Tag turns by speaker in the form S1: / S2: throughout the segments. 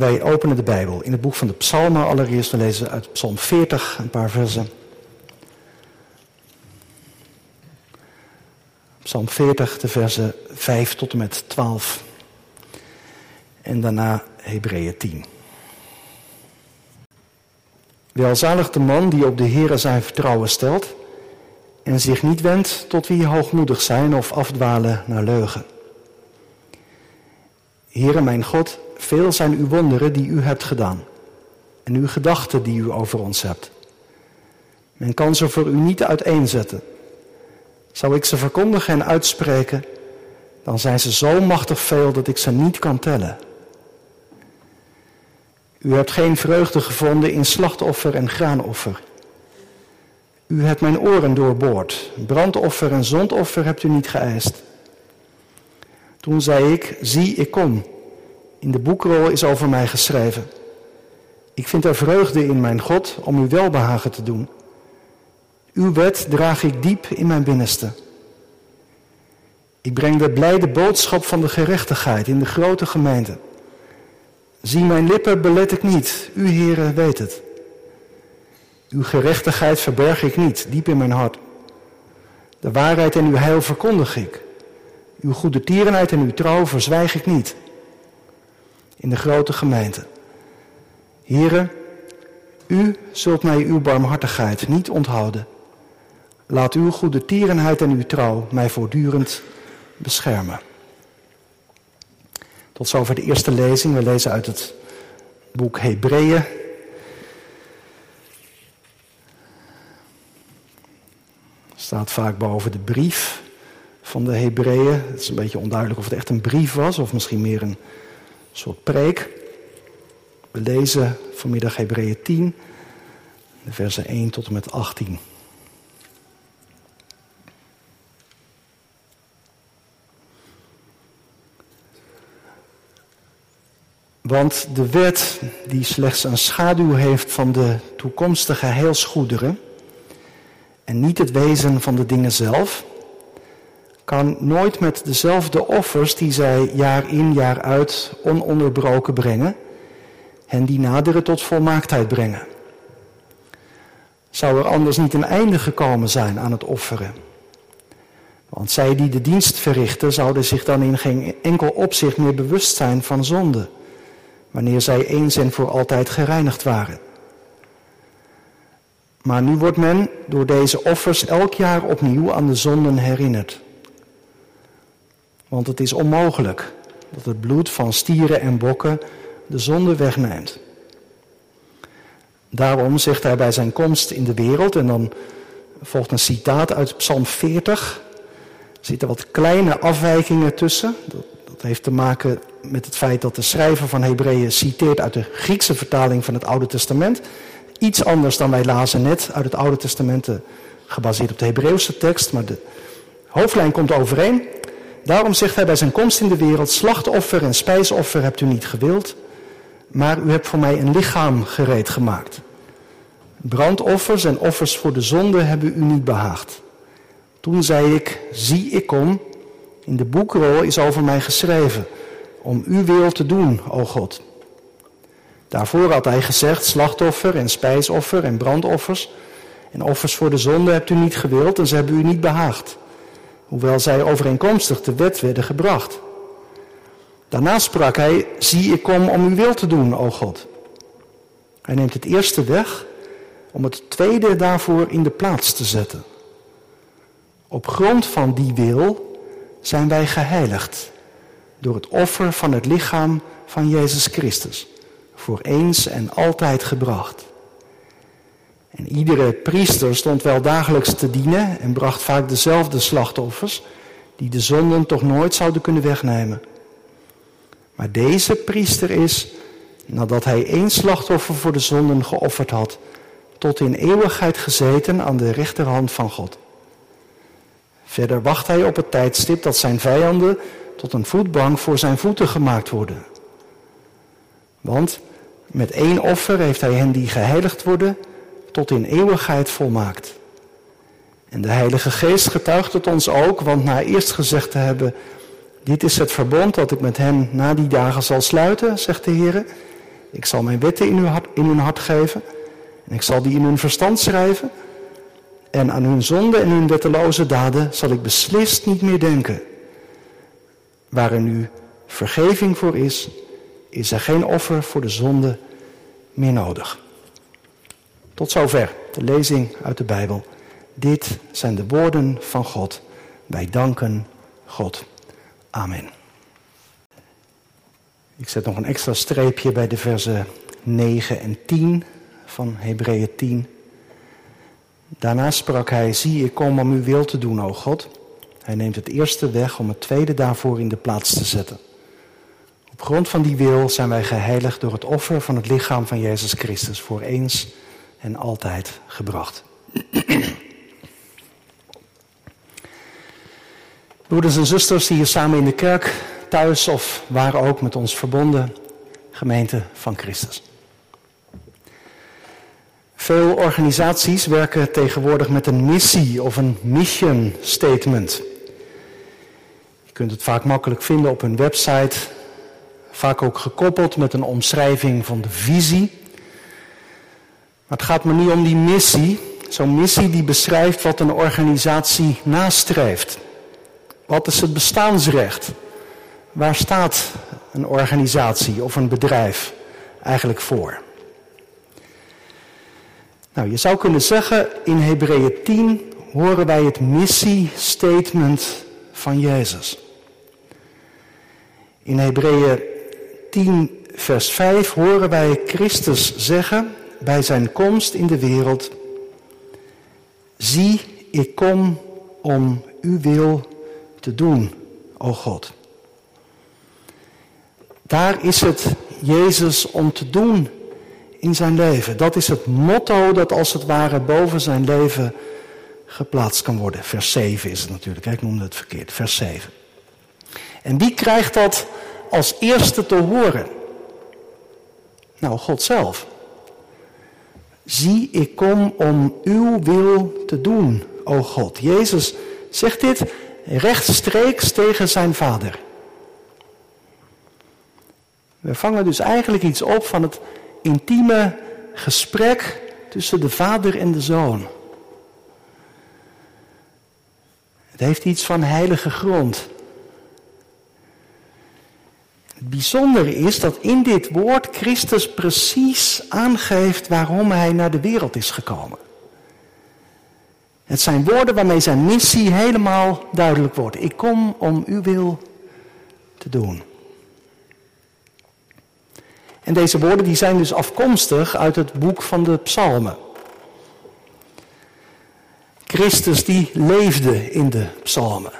S1: Wij openen de Bijbel in het boek van de Psalmen. Allereerst, we lezen uit Psalm 40 een paar versen. Psalm 40, de versen 5 tot en met 12. En daarna Hebreeën 10. Welzalig de man die op de Heere zijn vertrouwen stelt en zich niet wendt tot wie hoogmoedig zijn of afdwalen naar leugen. Heere mijn God, veel zijn uw wonderen die u hebt gedaan en uw gedachten die u over ons hebt. Men kan ze voor u niet uiteenzetten. Zou ik ze verkondigen en uitspreken, dan zijn ze zo machtig veel dat ik ze niet kan tellen. U hebt geen vreugde gevonden in slachtoffer en graanoffer. U hebt mijn oren doorboord. Brandoffer en zondoffer hebt u niet geëist. Toen zei ik, zie, ik kom. In de boekrol is over mij geschreven. Ik vind er vreugde in mijn God om u welbehagen te doen. Uw wet draag ik diep in mijn binnenste. Ik breng de blijde boodschap van de gerechtigheid in de grote gemeente. Zie mijn lippen belet ik niet, u Heere weet het. Uw gerechtigheid verberg ik niet, diep in mijn hart. De waarheid en uw heil verkondig ik. Uw goede tierenheid en uw trouw verzwijg ik niet. In de grote gemeente. Heren, u zult mij uw barmhartigheid niet onthouden. Laat uw goede tierenheid en uw trouw mij voortdurend beschermen. Tot zover de eerste lezing. We lezen uit het boek Hebreeën. Staat vaak boven de brief van de Hebreeën. Het is een beetje onduidelijk of het echt een brief was of misschien meer een soort preek. We lezen vanmiddag Hebreeën 10, de versen 1 tot en met 18. Want de wet, die slechts een schaduw heeft van de toekomstige heilsgoederen en niet het wezen van de dingen zelf, kan nooit met dezelfde offers die zij jaar in jaar uit ononderbroken brengen, hen die naderen tot volmaaktheid brengen. Zou er anders niet een einde gekomen zijn aan het offeren? Want zij die de dienst verrichten, zouden zich dan in geen enkel opzicht meer bewust zijn van zonde wanneer zij eens en voor altijd gereinigd waren. Maar nu wordt men door deze offers elk jaar opnieuw aan de zonden herinnerd. Want het is onmogelijk dat het bloed van stieren en bokken de zonde wegneemt. Daarom zegt hij bij zijn komst in de wereld, en dan volgt een citaat uit Psalm 40, er zitten wat kleine afwijkingen tussen. Dat heeft te maken met het feit dat de schrijver van Hebreeën citeert uit de Griekse vertaling van het Oude Testament. Iets anders dan wij lazen net uit het Oude Testament, gebaseerd op de Hebreeuwse tekst, maar de hoofdlijn komt overeen. Daarom zegt hij bij zijn komst in de wereld, slachtoffer en spijsoffer hebt u niet gewild, maar u hebt voor mij een lichaam gereed gemaakt. Brandoffers en offers voor de zonde hebben u niet behaagd. Toen zei ik, zie ik kom, in de boekrol is over mij geschreven, om uw wil te doen, o God. Daarvoor had hij gezegd, slachtoffer en spijsoffer en brandoffers en offers voor de zonde hebt u niet gewild en ze hebben u niet behaagd, hoewel zij overeenkomstig de wet werden gebracht. Daarna sprak hij, zie ik kom om uw wil te doen, o God. Hij neemt het eerste weg om het tweede daarvoor in de plaats te zetten. Op grond van die wil zijn wij geheiligd door het offer van het lichaam van Jezus Christus, voor eens en altijd gebracht. En iedere priester stond wel dagelijks te dienen en bracht vaak dezelfde slachtoffers, die de zonden toch nooit zouden kunnen wegnemen. Maar deze priester is, nadat hij één slachtoffer voor de zonden geofferd had, tot in eeuwigheid gezeten aan de rechterhand van God. Verder wacht hij op het tijdstip dat zijn vijanden tot een voetbank voor zijn voeten gemaakt worden. Want met één offer heeft hij hen die geheiligd worden tot in eeuwigheid volmaakt. En de Heilige Geest getuigt het ons ook, want na eerst gezegd te hebben, dit is het verbond dat ik met hen na die dagen zal sluiten, zegt de Heer. Ik zal mijn wetten in, in hun hart geven. En ik zal die in hun verstand schrijven. En aan hun zonde en hun wetteloze daden zal ik beslist niet meer denken. Waar er nu vergeving voor is, is er geen offer voor de zonde meer nodig. Tot zover de lezing uit de Bijbel. Dit zijn de woorden van God. Wij danken God. Amen. Ik zet nog een extra streepje bij de versen 9 en 10 van Hebreeën 10. Daarna sprak hij, zie ik kom om uw wil te doen, o God. Hij neemt het eerste weg om het tweede daarvoor in de plaats te zetten. Op grond van die wil zijn wij geheiligd door het offer van het lichaam van Jezus Christus voor eens en altijd gebracht. Broeders en zusters die hier samen in de kerk, thuis of waar ook met ons verbonden, gemeente van Christus. Veel organisaties werken tegenwoordig met een missie of een mission statement. Je kunt het vaak makkelijk vinden op hun website, vaak ook gekoppeld met een omschrijving van de visie. Maar het gaat me niet om die missie. Zo'n missie die beschrijft wat een organisatie nastreeft. Wat is het bestaansrecht? Waar staat een organisatie of een bedrijf eigenlijk voor? Nou, je zou kunnen zeggen, in Hebreeën 10 horen wij het missiestatement van Jezus. In Hebreeën 10, vers 5 horen wij Christus zeggen bij zijn komst in de wereld, zie, ik kom om uw wil te doen, o God. Daar is het Jezus om te doen in zijn leven. Dat is het motto dat als het ware boven zijn leven geplaatst kan worden. Vers 7 is het natuurlijk, ik noemde het verkeerd, vers 7. En wie krijgt dat als eerste te horen? Nou, God zelf. Zie, ik kom om uw wil te doen, o God. Jezus zegt dit rechtstreeks tegen zijn vader. We vangen dus eigenlijk iets op van het intieme gesprek tussen de vader en de zoon. Het heeft iets van heilige grond. Het bijzondere is dat in dit woord Christus precies aangeeft waarom hij naar de wereld is gekomen. Het zijn woorden waarmee zijn missie helemaal duidelijk wordt. Ik kom om uw wil te doen. En deze woorden die zijn dus afkomstig uit het boek van de psalmen. Christus die leefde in de psalmen.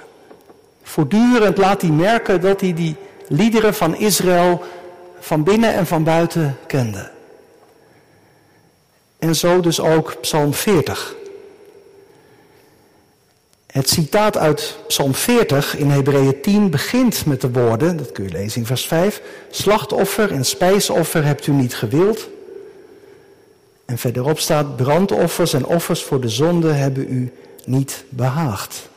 S1: Voortdurend laat hij merken dat hij die liederen van Israël van binnen en van buiten kende. En zo dus ook Psalm 40. Het citaat uit Psalm 40 in Hebreeën 10 begint met de woorden, dat kun je lezen in vers 5, slachtoffer en spijsoffer hebt u niet gewild. En verderop staat, brandoffers en offers voor de zonde hebben u niet behaagd.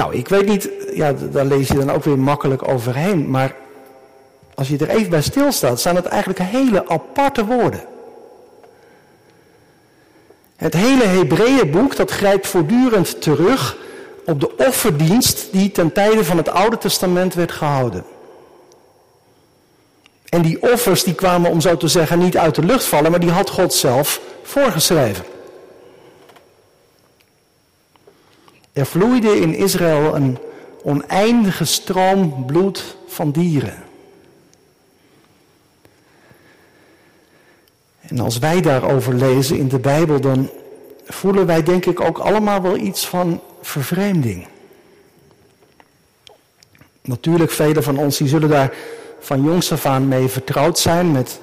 S1: Nou, ik weet niet, ja, daar lees je dan ook weer makkelijk overheen, maar als je er even bij stilstaat, zijn het eigenlijk hele aparte woorden. Het hele Hebreeënboek dat grijpt voortdurend terug op de offerdienst die ten tijde van het Oude Testament werd gehouden. En die offers die kwamen, om zo te zeggen, niet uit de lucht vallen, maar die had God zelf voorgeschreven. Er vloeide in Israël een oneindige stroom bloed van dieren. En als wij daarover lezen in de Bijbel, dan voelen wij denk ik ook allemaal wel iets van vervreemding. Natuurlijk, velen van ons die zullen daar van jongs af aan mee vertrouwd zijn met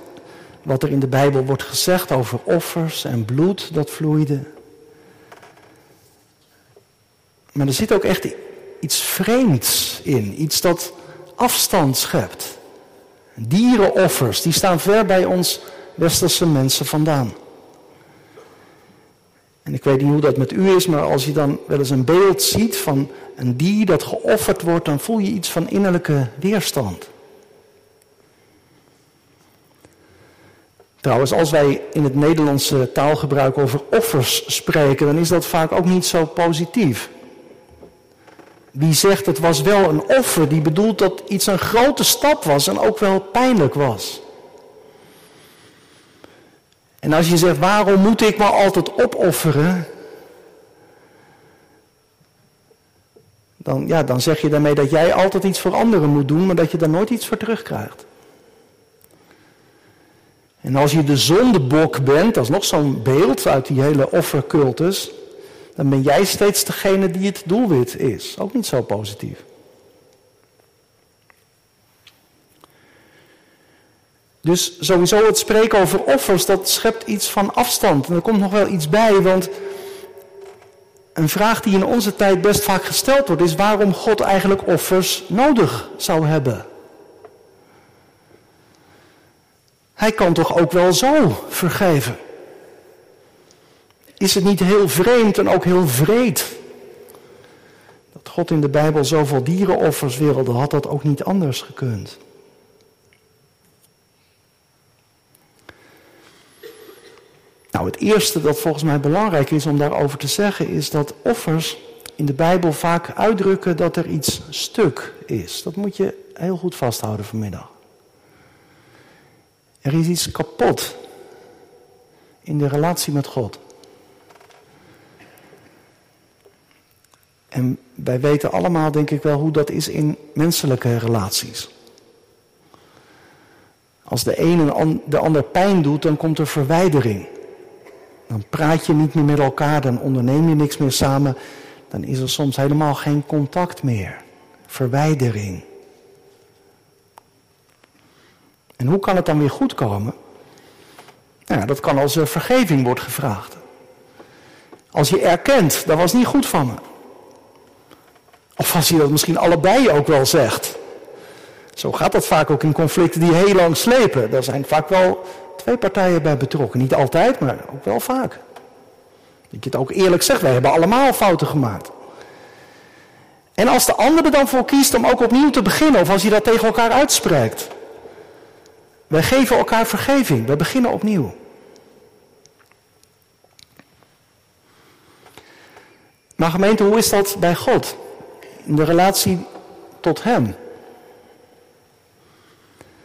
S1: wat er in de Bijbel wordt gezegd over offers en bloed dat vloeide. Maar er zit ook echt iets vreemds in. Iets dat afstand schept. Dierenoffers, die staan ver bij ons westerse mensen vandaan. En ik weet niet hoe dat met u is, maar als je dan wel eens een beeld ziet van een dier dat geofferd wordt, dan voel je iets van innerlijke weerstand. Trouwens, als wij in het Nederlandse taalgebruik over offers spreken, dan is dat vaak ook niet zo positief. Wie zegt het was wel een offer, die bedoelt dat iets een grote stap was en ook wel pijnlijk was. En als je zegt, waarom moet ik maar altijd opofferen? Dan, ja, dan zeg je daarmee dat jij altijd iets voor anderen moet doen, maar dat je daar nooit iets voor terugkrijgt. En als je de zondebok bent, dat is nog zo'n beeld uit die hele offercultus, dan ben jij steeds degene die het doelwit is. Ook niet zo positief. Dus sowieso het spreken over offers, dat schept iets van afstand. En er komt nog wel iets bij, want een vraag die in onze tijd best vaak gesteld wordt, is waarom God eigenlijk offers nodig zou hebben. Hij kan toch ook wel zo vergeven? Is het niet heel vreemd en ook heel vreed dat God in de Bijbel zoveel dierenoffers wilde? Had dat ook niet anders gekund? Nou, het eerste dat volgens mij belangrijk is om daarover te zeggen, is dat offers in de Bijbel vaak uitdrukken dat er iets stuk is. Dat moet je heel goed vasthouden vanmiddag. Er is iets kapot in de relatie met God. En wij weten allemaal, denk ik wel, hoe dat is in menselijke relaties. Als de een de ander pijn doet, dan komt er verwijdering. Dan praat je niet meer met elkaar, dan onderneem je niks meer samen. Dan is er soms helemaal geen contact meer. Verwijdering. En hoe kan het dan weer goed komen? Nou, dat kan als er vergeving wordt gevraagd. Als je erkent, dat was niet goed van me. Als je dat misschien allebei ook wel zegt. Zo gaat dat vaak ook in conflicten die heel lang slepen. Daar zijn vaak wel twee partijen bij betrokken. Niet altijd, maar ook wel vaak. Dat je het ook eerlijk zegt, wij hebben allemaal fouten gemaakt. En als de ander er dan voor kiest om ook opnieuw te beginnen, of als je dat tegen elkaar uitspreekt. Wij geven elkaar vergeving, we beginnen opnieuw. Maar gemeente, hoe is dat bij God? De relatie tot Hem.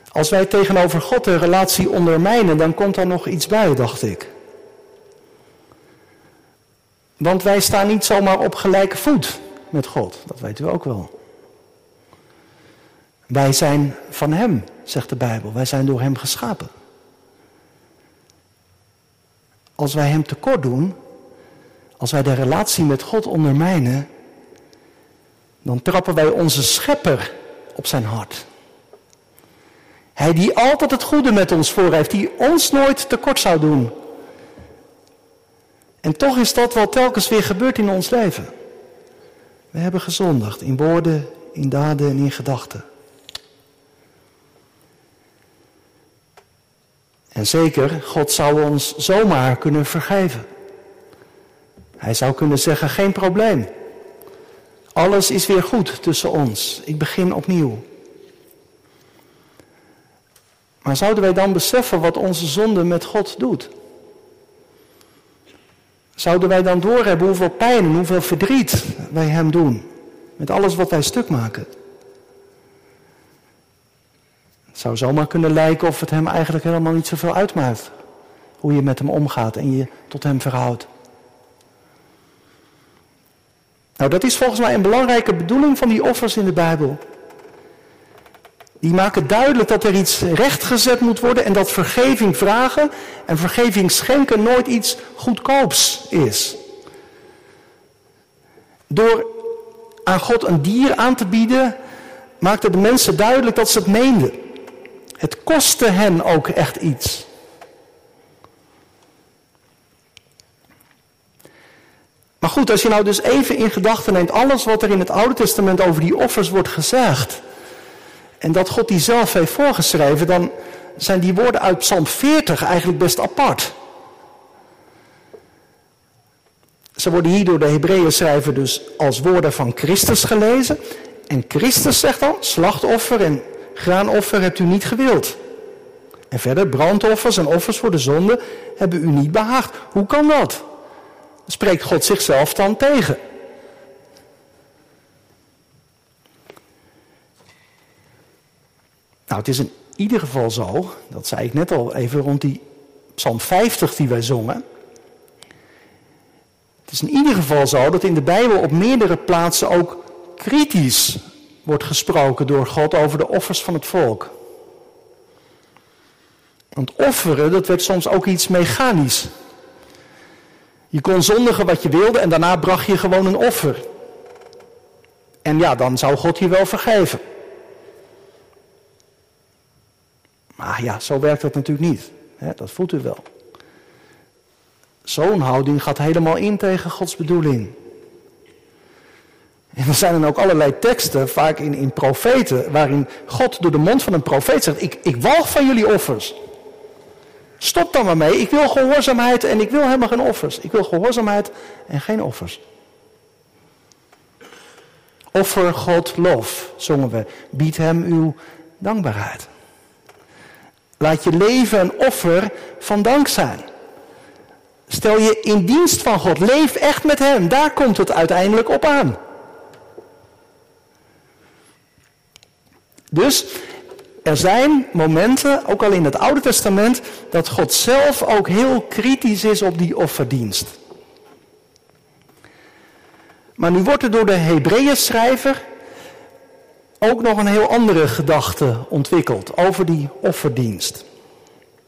S1: Als wij tegenover God de relatie ondermijnen, dan komt er nog iets bij, dacht ik. Want wij staan niet zomaar op gelijke voet met God, dat weten we ook wel. Wij zijn van Hem, zegt de Bijbel. Wij zijn door Hem geschapen. Als wij Hem tekort doen, als wij de relatie met God ondermijnen, dan trappen wij onze schepper op zijn hart. Hij die altijd het goede met ons voor heeft, die ons nooit tekort zou doen. En toch is dat wat telkens weer gebeurt in ons leven. We hebben gezondigd in woorden, in daden en in gedachten. En zeker, God zou ons zomaar kunnen vergeven. Hij zou kunnen zeggen, geen probleem. Alles is weer goed tussen ons. Ik begin opnieuw. Maar zouden wij dan beseffen wat onze zonde met God doet? Zouden wij dan doorhebben hoeveel pijn en hoeveel verdriet wij Hem doen? Met alles wat wij stuk maken. Het zou zomaar kunnen lijken of het Hem eigenlijk helemaal niet zoveel uitmaakt. Hoe je met Hem omgaat en je tot Hem verhoudt. Nou, dat is volgens mij een belangrijke bedoeling van die offers in de Bijbel. Die maken duidelijk dat er iets rechtgezet moet worden en dat vergeving vragen en vergeving schenken nooit iets goedkoops is. Door aan God een dier aan te bieden, maakten de mensen duidelijk dat ze het meenden. Het kostte hen ook echt iets. Maar goed, als je nou dus even in gedachten neemt alles wat er in het Oude Testament over die offers wordt gezegd. En dat God die zelf heeft voorgeschreven, dan zijn die woorden uit Psalm 40 eigenlijk best apart. Ze worden hier door de Hebreeën schrijver dus als woorden van Christus gelezen. En Christus zegt dan, slachtoffer en graanoffer hebt u niet gewild. En verder, brandoffers en offers voor de zonde hebben u niet behaagd. Hoe kan dat? Spreekt God zichzelf dan tegen? Nou, het is in ieder geval zo, dat zei ik net al even rond die Psalm 50 die wij zongen. Het is in ieder geval zo dat in de Bijbel op meerdere plaatsen ook kritisch wordt gesproken door God over de offers van het volk. Want offeren, dat werd soms ook iets mechanisch. Je kon zondigen wat je wilde en daarna bracht je gewoon een offer. En ja, dan zou God je wel vergeven. Maar ja, zo werkt dat natuurlijk niet. dat voelt u wel. Zo'n houding gaat helemaal in tegen Gods bedoeling. En er zijn dan ook allerlei teksten, vaak in, in profeten, waarin God door de mond van een profeet zegt: Ik, ik walg van jullie offers. Stop dan maar mee. Ik wil gehoorzaamheid en ik wil helemaal geen offers. Ik wil gehoorzaamheid en geen offers. Offer God lof, zongen we. Bied hem uw dankbaarheid. Laat je leven een offer van dank zijn. Stel je in dienst van God. Leef echt met Hem. Daar komt het uiteindelijk op aan. Dus er zijn momenten, ook al in het Oude Testament, dat God zelf ook heel kritisch is op die offerdienst. Maar nu wordt er door de Hebreeën schrijver ook nog een heel andere gedachte ontwikkeld over die offerdienst.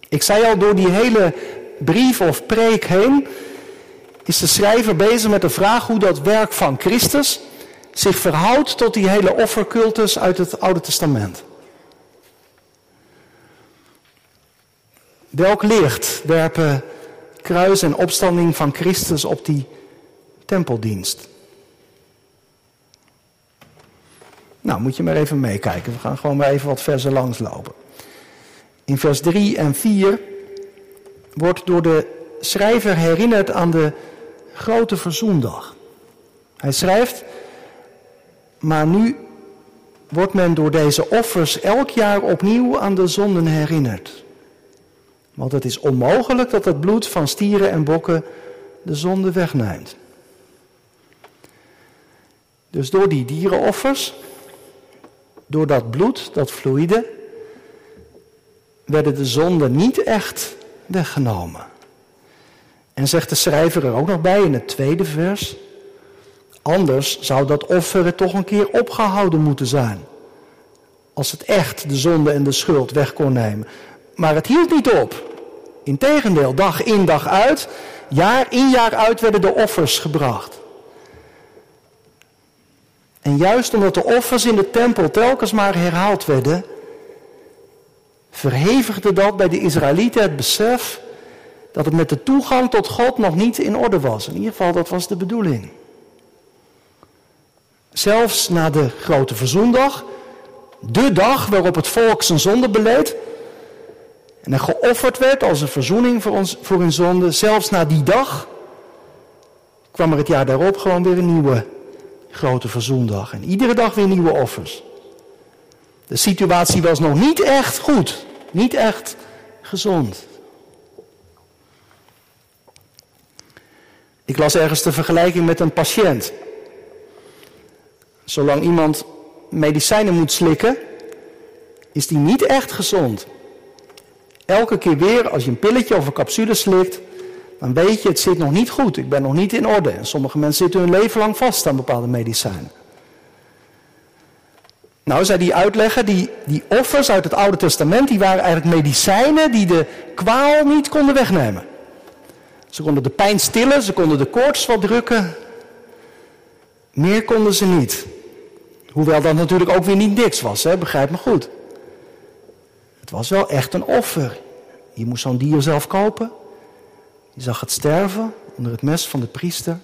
S1: Ik zei al, door die hele brief of preek heen is de schrijver bezig met de vraag hoe dat werk van Christus zich verhoudt tot die hele offercultus uit het Oude Testament. Welk licht werpen kruis en opstanding van Christus op die tempeldienst? Nou, moet je maar even meekijken. We gaan gewoon maar even wat versen langslopen. In vers 3 en 4 wordt door de schrijver herinnerd aan de grote verzoendag. Hij schrijft, maar nu wordt men door deze offers elk jaar opnieuw aan de zonden herinnerd. Want het is onmogelijk dat het bloed van stieren en bokken de zonde wegneemt. Dus door die dierenoffers door dat bloed, dat vloeide, werden de zonden niet echt weggenomen. En zegt de schrijver er ook nog bij in het tweede vers. Anders zou dat offeren toch een keer opgehouden moeten zijn. Als het echt de zonde en de schuld weg kon nemen. Maar het hield niet op. Integendeel, dag in dag uit, jaar in jaar uit werden de offers gebracht. En juist omdat de offers in de tempel telkens maar herhaald werden, verhevigde dat bij de Israëlieten het besef dat het met de toegang tot God nog niet in orde was. In ieder geval, dat was de bedoeling. Zelfs na de grote verzoendag, de dag waarop het volk zijn zonde beleed en er geofferd werd als een verzoening voor, ons, voor hun zonde, zelfs na die dag kwam er het jaar daarop gewoon weer een nieuwe grote verzoendag. En iedere dag weer nieuwe offers. De situatie was nog niet echt goed. Niet echt gezond. Ik las ergens de vergelijking met een patiënt. Zolang iemand medicijnen moet slikken, is die niet echt gezond. Elke keer weer als je een pilletje of een capsule slikt, dan weet je, het zit nog niet goed. Ik ben nog niet in orde. En sommige mensen zitten hun leven lang vast aan bepaalde medicijnen. Nou, zei die uitlegger, die, die offers uit het Oude Testament, die waren eigenlijk medicijnen die de kwaal niet konden wegnemen. Ze konden de pijn stillen, ze konden de koorts wat drukken. Meer konden ze niet. Hoewel dat natuurlijk ook weer niet niks was, hè? begrijp me goed. Het was wel echt een offer. Je moest zo'n dier zelf kopen. Je zag het sterven onder het mes van de priester.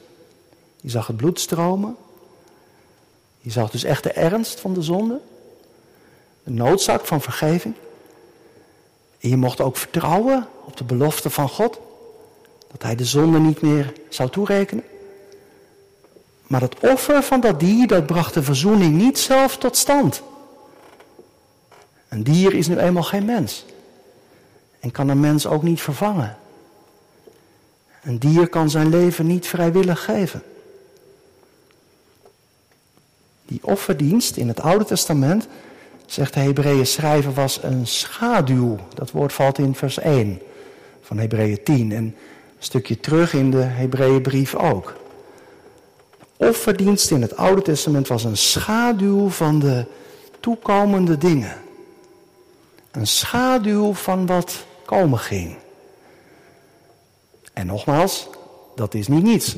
S1: Je zag het bloed stromen. Je zag dus echt de ernst van de zonde. De noodzaak van vergeving. En je mocht ook vertrouwen op de belofte van God. Dat hij de zonde niet meer zou toerekenen. Maar het offer van dat dier, dat bracht de verzoening niet zelf tot stand. Een dier is nu eenmaal geen mens. en kan een mens ook niet vervangen. Een dier kan zijn leven niet vrijwillig geven. Die offerdienst in het Oude Testament, zegt de Hebreeën schrijver, was een schaduw. Dat woord valt in vers 1 van Hebreeën 10 en een stukje terug in de Hebreeënbrief ook. Offerdienst in het Oude Testament was een schaduw van de toekomende dingen. Een schaduw van wat komen ging. En nogmaals, dat is niet niets.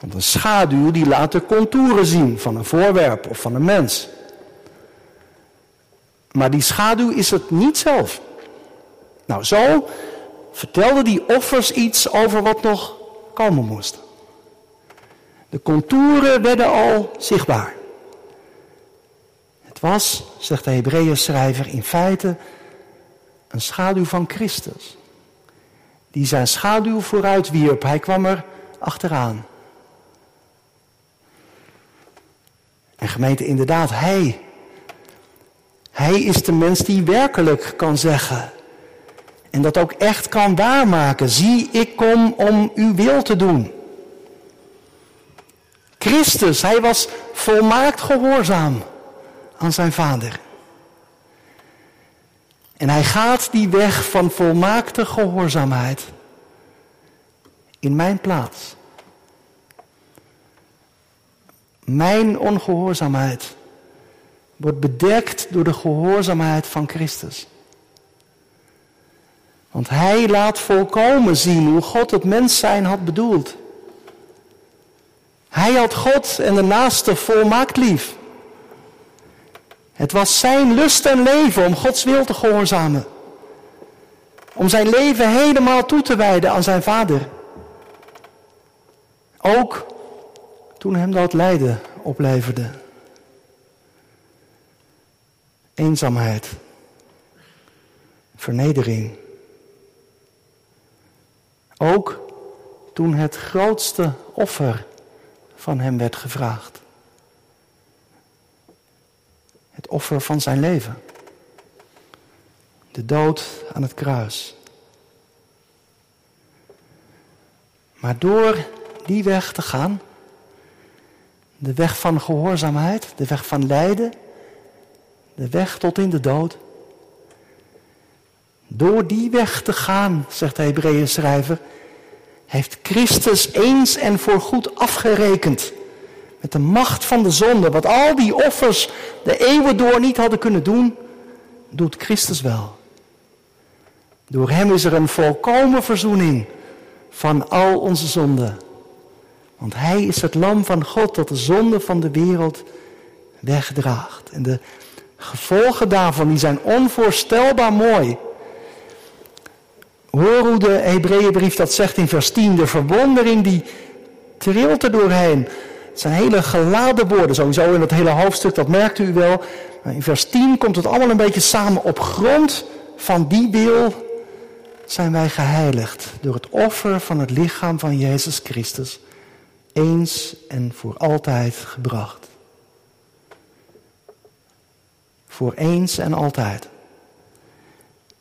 S1: Want een schaduw die laat de contouren zien van een voorwerp of van een mens. Maar die schaduw is het niet zelf. Nou, zo vertelden die offers iets over wat nog komen moest. De contouren werden al zichtbaar. Was, zegt de Hebreeën schrijver, in feite een schaduw van Christus. Die zijn schaduw vooruit wierp. Hij kwam er achteraan. En gemeente, inderdaad, hij. Hij is de mens die werkelijk kan zeggen. En dat ook echt kan waarmaken. Zie, ik kom om uw wil te doen. Christus, hij was volmaakt gehoorzaam aan zijn vader. En hij gaat die weg van volmaakte gehoorzaamheid in mijn plaats. Mijn ongehoorzaamheid wordt bedekt door de gehoorzaamheid van Christus. Want hij laat volkomen zien hoe God het mens zijn had bedoeld. Hij had God en de naaste volmaakt lief. Het was zijn lust en leven om Gods wil te gehoorzamen. Om zijn leven helemaal toe te wijden aan zijn vader. Ook toen hem dat lijden opleverde. Eenzaamheid. Vernedering. Ook toen het grootste offer van hem werd gevraagd. Het offer van zijn leven. De dood aan het kruis. Maar door die weg te gaan, de weg van gehoorzaamheid, de weg van lijden, de weg tot in de dood. Door die weg te gaan, zegt de Hebreeën schrijver, heeft Christus eens en voorgoed afgerekend met de macht van de zonde. Wat al die offers de eeuwen door niet hadden kunnen doen, doet Christus wel. Door hem is er een volkomen verzoening van al onze zonden. Want hij is het lam van God dat de zonde van de wereld wegdraagt. En de gevolgen daarvan die zijn onvoorstelbaar mooi. Hoor hoe de Hebreeënbrief dat zegt in vers 10. De verwondering die trilt er doorheen. Het zijn hele geladen woorden, sowieso in het hele hoofdstuk, dat merkt u wel. In vers 10 komt het allemaal een beetje samen. Op grond van die wil zijn wij geheiligd door het offer van het lichaam van Jezus Christus. Eens en voor altijd gebracht. Voor eens en altijd.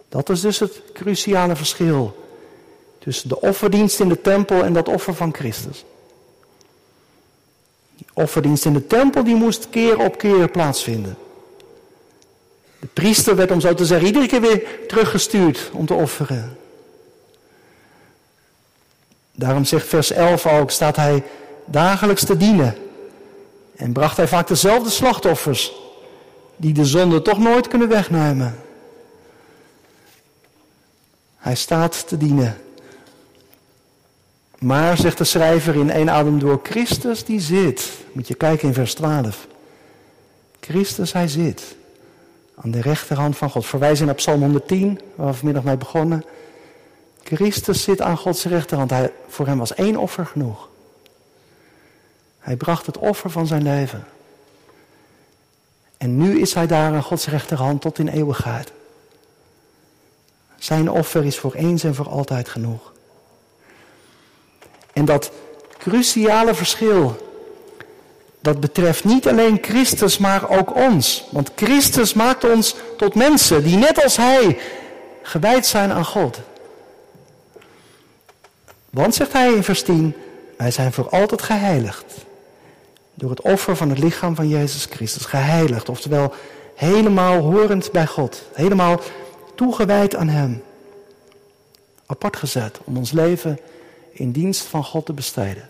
S1: Dat is dus het cruciale verschil tussen de offerdienst in de tempel en dat offer van Christus. Die offerdienst in de tempel die moest keer op keer plaatsvinden. De priester werd, om zo te zeggen, iedere keer weer teruggestuurd om te offeren. Daarom zegt vers 11 ook, staat hij dagelijks te dienen. En bracht hij vaak dezelfde slachtoffers, die de zonde toch nooit kunnen wegnemen. Hij staat te dienen. Maar, zegt de schrijver in één adem door, Christus die zit. Moet je kijken in vers 12. Christus, hij zit. Aan de rechterhand van God. Verwijzen naar Psalm 110, waar we vanmiddag mee begonnen. Christus zit aan Gods rechterhand. Hij, voor hem was één offer genoeg. Hij bracht het offer van zijn leven. En nu is hij daar aan Gods rechterhand tot in eeuwigheid. Zijn offer is voor eens en voor altijd genoeg. En dat cruciale verschil, dat betreft niet alleen Christus, maar ook ons. Want Christus maakt ons tot mensen die net als Hij gewijd zijn aan God. Want, zegt hij in vers 10, wij zijn voor altijd geheiligd. Door het offer van het lichaam van Jezus Christus. Geheiligd, oftewel helemaal horend bij God. Helemaal toegewijd aan Hem. Apart gezet om ons leven in dienst van God te besteden.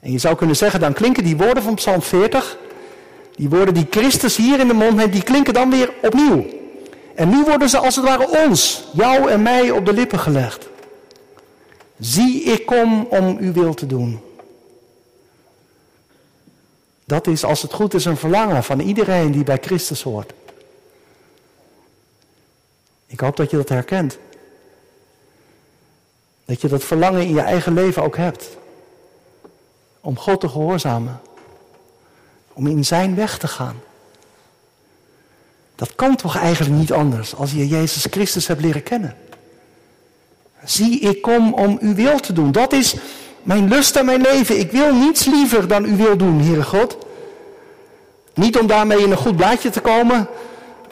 S1: En je zou kunnen zeggen, dan klinken die woorden van Psalm 40, die woorden die Christus hier in de mond heeft, die klinken dan weer opnieuw. En nu worden ze als het ware ons, jou en mij, op de lippen gelegd. Zie, ik kom om uw wil te doen. Dat is, als het goed is, een verlangen van iedereen die bij Christus hoort. Ik hoop dat je dat herkent. Dat je dat verlangen in je eigen leven ook hebt. Om God te gehoorzamen. Om in zijn weg te gaan. Dat kan toch eigenlijk niet anders als je Jezus Christus hebt leren kennen. Zie, ik kom om uw wil te doen. Dat is mijn lust en mijn leven. Ik wil niets liever dan uw wil doen, Heere God. Niet om daarmee in een goed blaadje te komen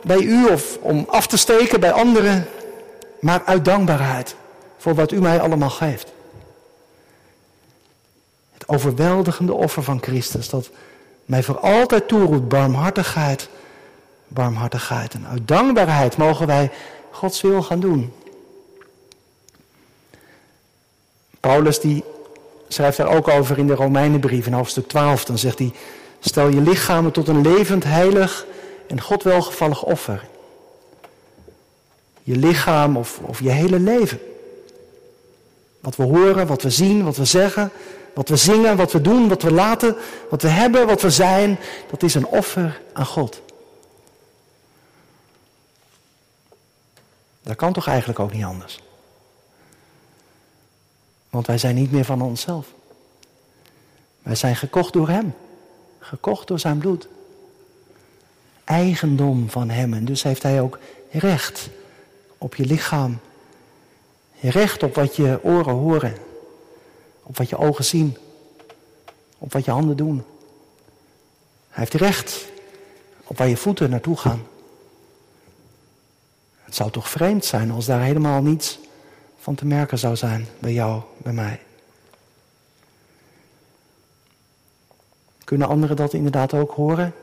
S1: bij u of om af te steken bij anderen, maar uit dankbaarheid voor wat u mij allemaal geeft. Het overweldigende offer van Christus, dat mij voor altijd toeroept barmhartigheid, barmhartigheid. En uit dankbaarheid mogen wij Gods wil gaan doen. Paulus die schrijft daar ook over in de Romeinenbrief in hoofdstuk 12. Dan zegt hij, stel je lichamen tot een levend, heilig en God welgevallig offer. Je lichaam of, of je hele leven. Wat we horen, wat we zien, wat we zeggen, wat we zingen, wat we doen, wat we laten, wat we hebben, wat we zijn, dat is een offer aan God. Dat kan toch eigenlijk ook niet anders? Want wij zijn niet meer van onszelf. Wij zijn gekocht door Hem. Gekocht door zijn bloed. Eigendom van Hem. En dus heeft Hij ook recht op je lichaam. Recht op wat je oren horen. Op wat je ogen zien. Op wat je handen doen. Hij heeft recht op waar je voeten naartoe gaan. Het zou toch vreemd zijn als daar helemaal niets van te merken zou zijn bij jou, bij mij. Kunnen anderen dat inderdaad ook horen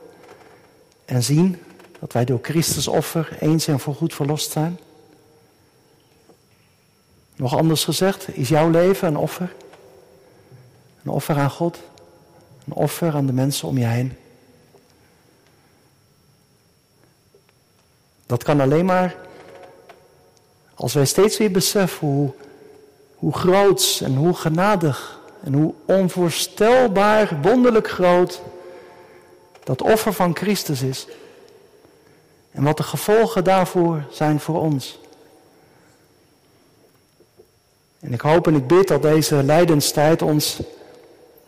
S1: en zien? Dat wij door Christus offer eens en voorgoed verlost zijn? Nog anders gezegd, is jouw leven een offer? Een offer aan God? Een offer aan de mensen om je heen? Dat kan alleen maar als wij steeds weer beseffen hoe, hoe groot en hoe genadig en hoe onvoorstelbaar wonderlijk groot dat offer van Christus is. En wat de gevolgen daarvoor zijn voor ons. En ik hoop en ik bid dat deze lijdenstijd ons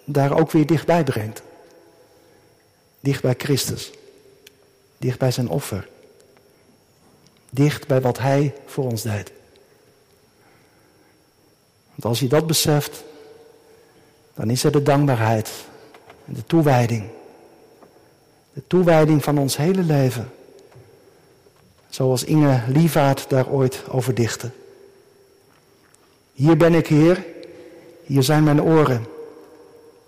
S1: daar ook weer dichtbij brengt. Dicht bij Christus. Dicht bij zijn offer dicht bij wat Hij voor ons deed. Want als je dat beseft, dan is er de dankbaarheid en de toewijding. De toewijding van ons hele leven. Zoals Inge Lievaart daar ooit over dichtte. Hier ben ik, Heer, hier zijn mijn oren,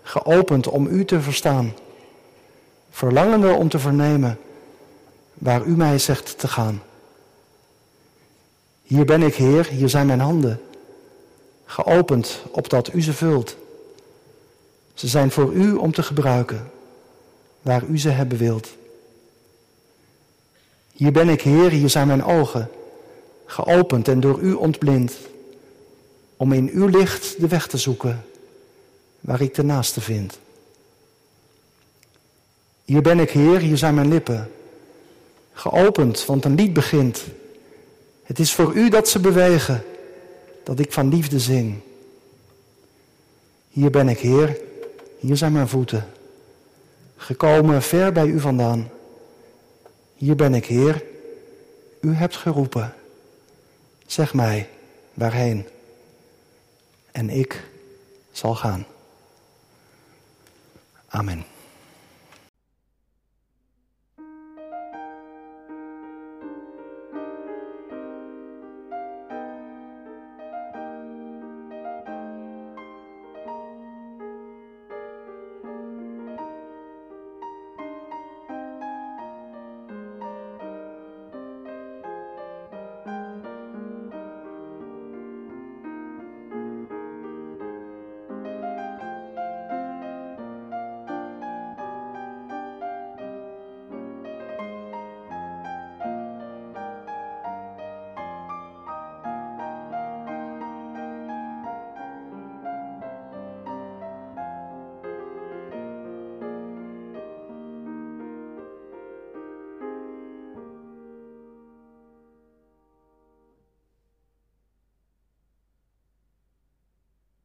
S1: geopend om U te verstaan, verlangende om te vernemen waar U mij zegt te gaan. Hier ben ik, Heer, hier zijn mijn handen, geopend opdat U ze vult. Ze zijn voor U om te gebruiken, waar U ze hebben wilt. Hier ben ik, Heer, hier zijn mijn ogen, geopend en door U ontblind, om in Uw licht de weg te zoeken, waar ik de naaste vind. Hier ben ik, Heer, hier zijn mijn lippen, geopend, want een lied begint het is voor u dat ze bewegen, dat ik van liefde zing. Hier ben ik, Heer, hier zijn mijn voeten, gekomen ver bij u vandaan. Hier ben ik, Heer, u hebt geroepen. Zeg mij, waarheen? En ik zal gaan. Amen.